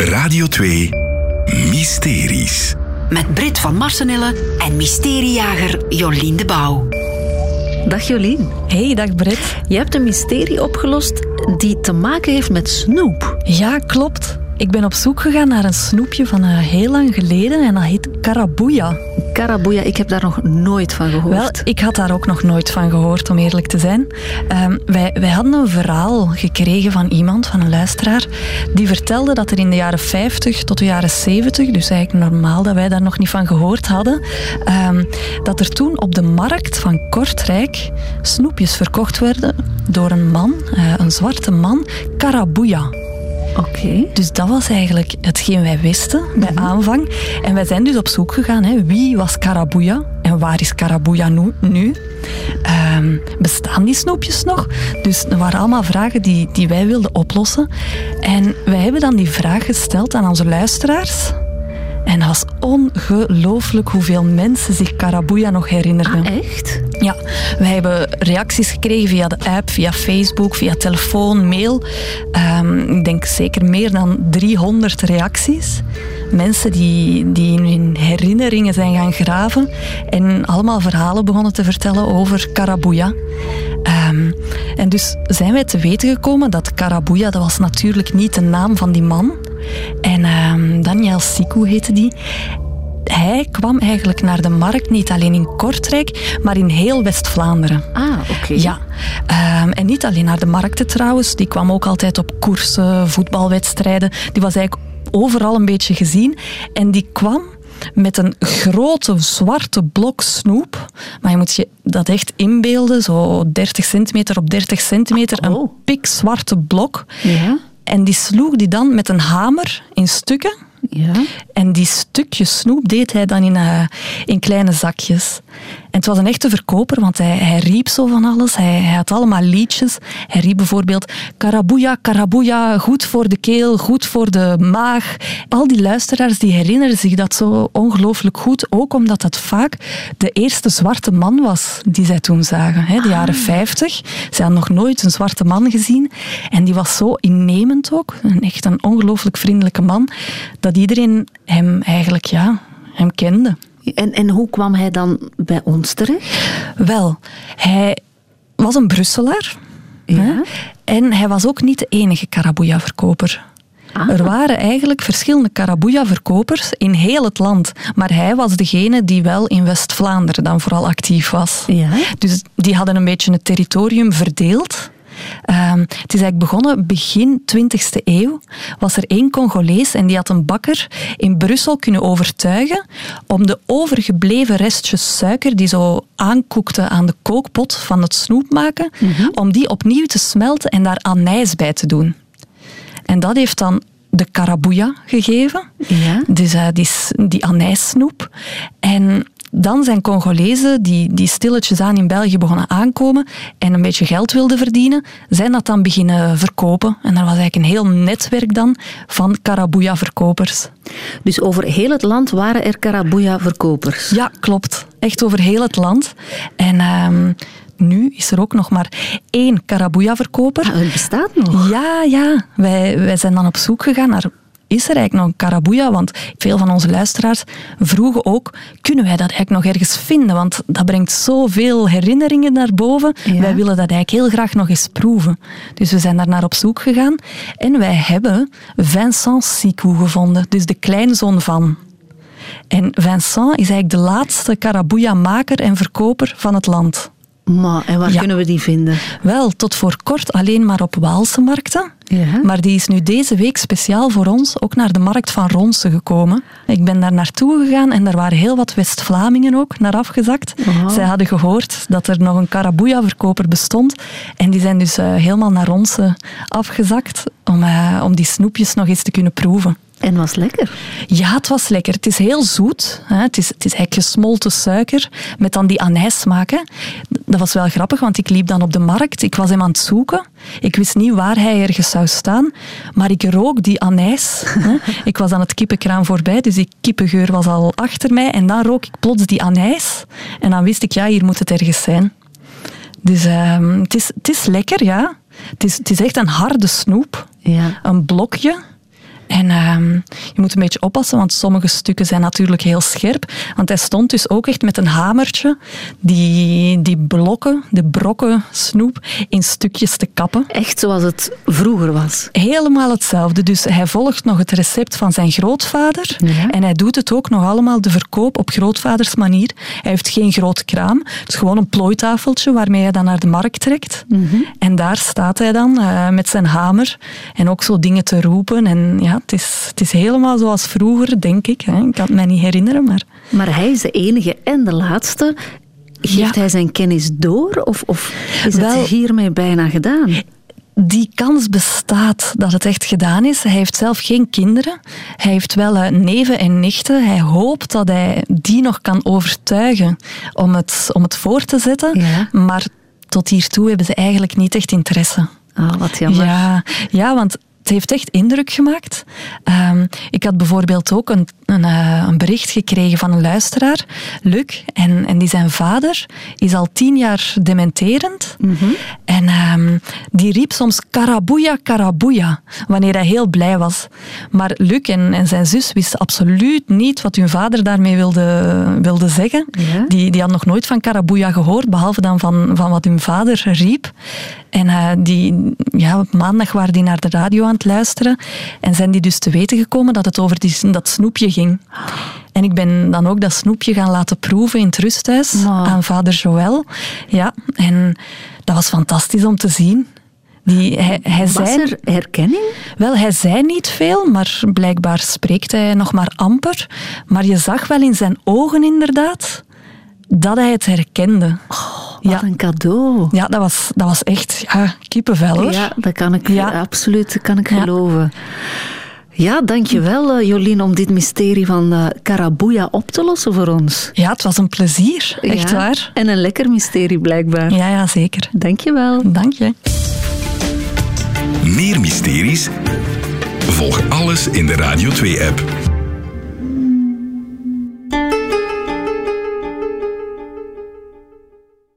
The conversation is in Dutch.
Radio 2 Mysteries. Met Brit van Marsenille en mysteriejager Jolien de Pauw. Dag Jolien. Hey, dag Brit. Je hebt een mysterie opgelost die te maken heeft met snoep. Ja, klopt. Ik ben op zoek gegaan naar een snoepje van uh, heel lang geleden en dat heet Karabuya. Karabuya, ik heb daar nog nooit van gehoord. Ik had daar ook nog nooit van gehoord, om eerlijk te zijn. Um, wij, wij hadden een verhaal gekregen van iemand, van een luisteraar, die vertelde dat er in de jaren 50 tot de jaren 70, dus eigenlijk normaal dat wij daar nog niet van gehoord hadden, um, dat er toen op de markt van Kortrijk snoepjes verkocht werden door een man, uh, een zwarte man, Karabuya. Oké. Okay. Dus dat was eigenlijk hetgeen wij wisten bij mm -hmm. aanvang. En wij zijn dus op zoek gegaan. Hè. Wie was Karabuya en waar is Karabuya nu? nu? Um, bestaan die snoepjes nog? Dus er waren allemaal vragen die, die wij wilden oplossen. En wij hebben dan die vraag gesteld aan onze luisteraars. En dat was ongelooflijk hoeveel mensen zich Karabuya nog herinnerden. Ah, echt? Ja, wij hebben reacties gekregen via de app, via Facebook, via telefoon, mail. Um, ik denk zeker meer dan 300 reacties. Mensen die, die in hun herinneringen zijn gaan graven en allemaal verhalen begonnen te vertellen over Karabuya. Um, en dus zijn wij te weten gekomen dat Karabuya, dat was natuurlijk niet de naam van die man. En um, Daniel Siku heette die. Hij kwam eigenlijk naar de markt, niet alleen in Kortrijk, maar in heel West-Vlaanderen. Ah, oké. Okay. Ja. Um, en niet alleen naar de markten trouwens, die kwam ook altijd op koersen, voetbalwedstrijden. Die was eigenlijk overal een beetje gezien. En die kwam met een grote zwarte blok snoep. Maar je moet je dat echt inbeelden, zo 30 centimeter op 30 centimeter. Oh. Een pikzwarte blok. Ja. En die sloeg die dan met een hamer in stukken. Ja. En die stukjes snoep deed hij dan in, uh, in kleine zakjes. En het was een echte verkoper, want hij, hij riep zo van alles. Hij, hij, had allemaal liedjes. Hij riep bijvoorbeeld Karabuya, Karabuya, goed voor de keel, goed voor de maag. Al die luisteraars die herinneren zich dat zo ongelooflijk goed. Ook omdat dat vaak de eerste zwarte man was die zij toen zagen. Hè, de jaren 50. Ze hadden nog nooit een zwarte man gezien. En die was zo innemend ook. Een, echt een ongelooflijk vriendelijke man. Dat iedereen hem eigenlijk ja, hem kende. En, en hoe kwam hij dan bij ons terecht? Wel, hij was een Brusselaar. Ja. En hij was ook niet de enige Karabuya-verkoper. Ah. Er waren eigenlijk verschillende Karabuya-verkopers in heel het land. Maar hij was degene die wel in West-Vlaanderen dan vooral actief was. Ja. Dus die hadden een beetje het territorium verdeeld. Um, het is eigenlijk begonnen begin 20e eeuw. Was er één Congolees en die had een bakker in Brussel kunnen overtuigen om de overgebleven restjes suiker die zo aankoekte aan de kookpot van het snoep maken, mm -hmm. om die opnieuw te smelten en daar anijs bij te doen. En dat heeft dan de Karabuya gegeven. Ja. Dus uh, die, die anijssnoep. En dan zijn Congolezen die, die stilletjes aan in België begonnen aankomen en een beetje geld wilden verdienen, zijn dat dan beginnen verkopen. En er was eigenlijk een heel netwerk dan van Karabuya-verkopers. Dus over heel het land waren er Karabuya-verkopers? Ja, klopt. Echt over heel het land. En... Um, nu is er ook nog maar één Karabuya-verkoper. Ah, het bestaat nog? Ja, ja. Wij, wij zijn dan op zoek gegaan naar is er eigenlijk nog een Karabuya? Want veel van onze luisteraars vroegen ook, kunnen wij dat eigenlijk nog ergens vinden? Want dat brengt zoveel herinneringen naar boven. Ja. Wij willen dat eigenlijk heel graag nog eens proeven. Dus we zijn daar naar op zoek gegaan. En wij hebben Vincent Sicou gevonden, dus de kleinzoon van. En Vincent is eigenlijk de laatste Karabuya-maker en verkoper van het land. Maar, en waar Ja. kunnen we die vinden? Wel, tot voor kort alleen maar op Waalse markten. Ja. Maar die is nu deze week speciaal voor ons ook naar de markt van Ronse gekomen. Ik ben daar naartoe gegaan en daar waren heel wat West-Vlamingen ook naar afgezakt. Aha. Zij hadden gehoord dat er nog een Karabuya-verkoper bestond. En die zijn dus eh, helemaal naar Ronse afgezakt om, eh, om die snoepjes nog eens te kunnen proeven. En was lekker. Ja, het was lekker. Het is heel zoet. Hè. Het, is, het is eigenlijk gesmolten suiker met dan die anijssmaak. hè. Dat was wel grappig, want ik liep dan op de markt. Ik was hem aan het zoeken. Ik wist niet waar hij ergens zou staan. Maar ik rook die anijs. hè. Ik was aan het kippenkraam voorbij, dus die kippengeur was al achter mij. En dan rook ik plots die anijs. En dan wist ik, ja, hier moet het ergens zijn. Dus ehm, het, is, het is lekker, ja. Het is, het is echt een harde snoep. Ja. Een blokje. En ehm, je moet een beetje oppassen, want sommige stukken zijn natuurlijk heel scherp. Want hij stond dus ook echt met een hamertje die, die blokken, de brokken snoep, in stukjes te kappen. Echt zoals het vroeger was. Helemaal hetzelfde. Dus hij volgt nog het recept van zijn grootvader. Ja. En hij doet het ook nog allemaal de verkoop op grootvaders manier. Hij heeft geen groot kraam. Het is gewoon een plooitafeltje waarmee hij dan naar de markt trekt. En daar staat hij dan eh, met zijn hamer en ook zo dingen te roepen. En ja, het is, het is helemaal zoals vroeger, denk ik. Hè. Ik kan het mij niet herinneren, maar... Maar hij is de enige en de laatste. Geeft Ja. hij zijn kennis door of, of is Wel- het hiermee bijna gedaan? Die kans bestaat dat het echt gedaan is. Hij heeft zelf geen kinderen. Hij heeft wel eh, neven en nichten. Hij hoopt dat hij die nog kan overtuigen om het, om het voor te zetten. Ja. Maar tot hiertoe hebben ze eigenlijk niet echt interesse. Ah, wat jammer. Ja, ja, want heeft echt indruk gemaakt. Ehm, ik had bijvoorbeeld ook een, een, eh, een bericht gekregen van een luisteraar, Luc, en, en die zijn vader is al tien jaar dementerend. En ehm, die riep soms karabuya, karabuya, wanneer hij heel blij was. Maar Luc en, en zijn zus wisten absoluut niet wat hun vader daarmee wilde, wilde zeggen. Ja? Die, die had nog nooit van karabuya gehoord, behalve dan van, van wat hun vader riep. En eh, die, ja, op maandag waren die naar de radio aan het luisteren en zijn die dus te weten gekomen dat het over die, dat snoepje ging. En ik ben dan ook dat snoepje gaan laten proeven in het rusthuis aan vader Joël. Ja, en dat was fantastisch om te zien. Die, hij, hij Was zei, er herkenning? wel, hij zei niet veel, maar blijkbaar spreekt hij nog maar amper. Maar je zag wel in zijn ogen inderdaad dat hij het herkende. Wat ja. een cadeau. Ja, dat was, dat was echt ja, kippenvel hoor. Ja, dat kan ik Ja. absoluut dat kan ik Ja. geloven. Ja, dankjewel eh, Jolien om dit mysterie van eh Karabuya op te lossen voor ons. Ja, het was een plezier. Echt Ja, waar. En een lekker mysterie blijkbaar. Ja, ja, zeker. Dankjewel. Dank je. Meer mysteries? Volg alles in de Radio 2-app.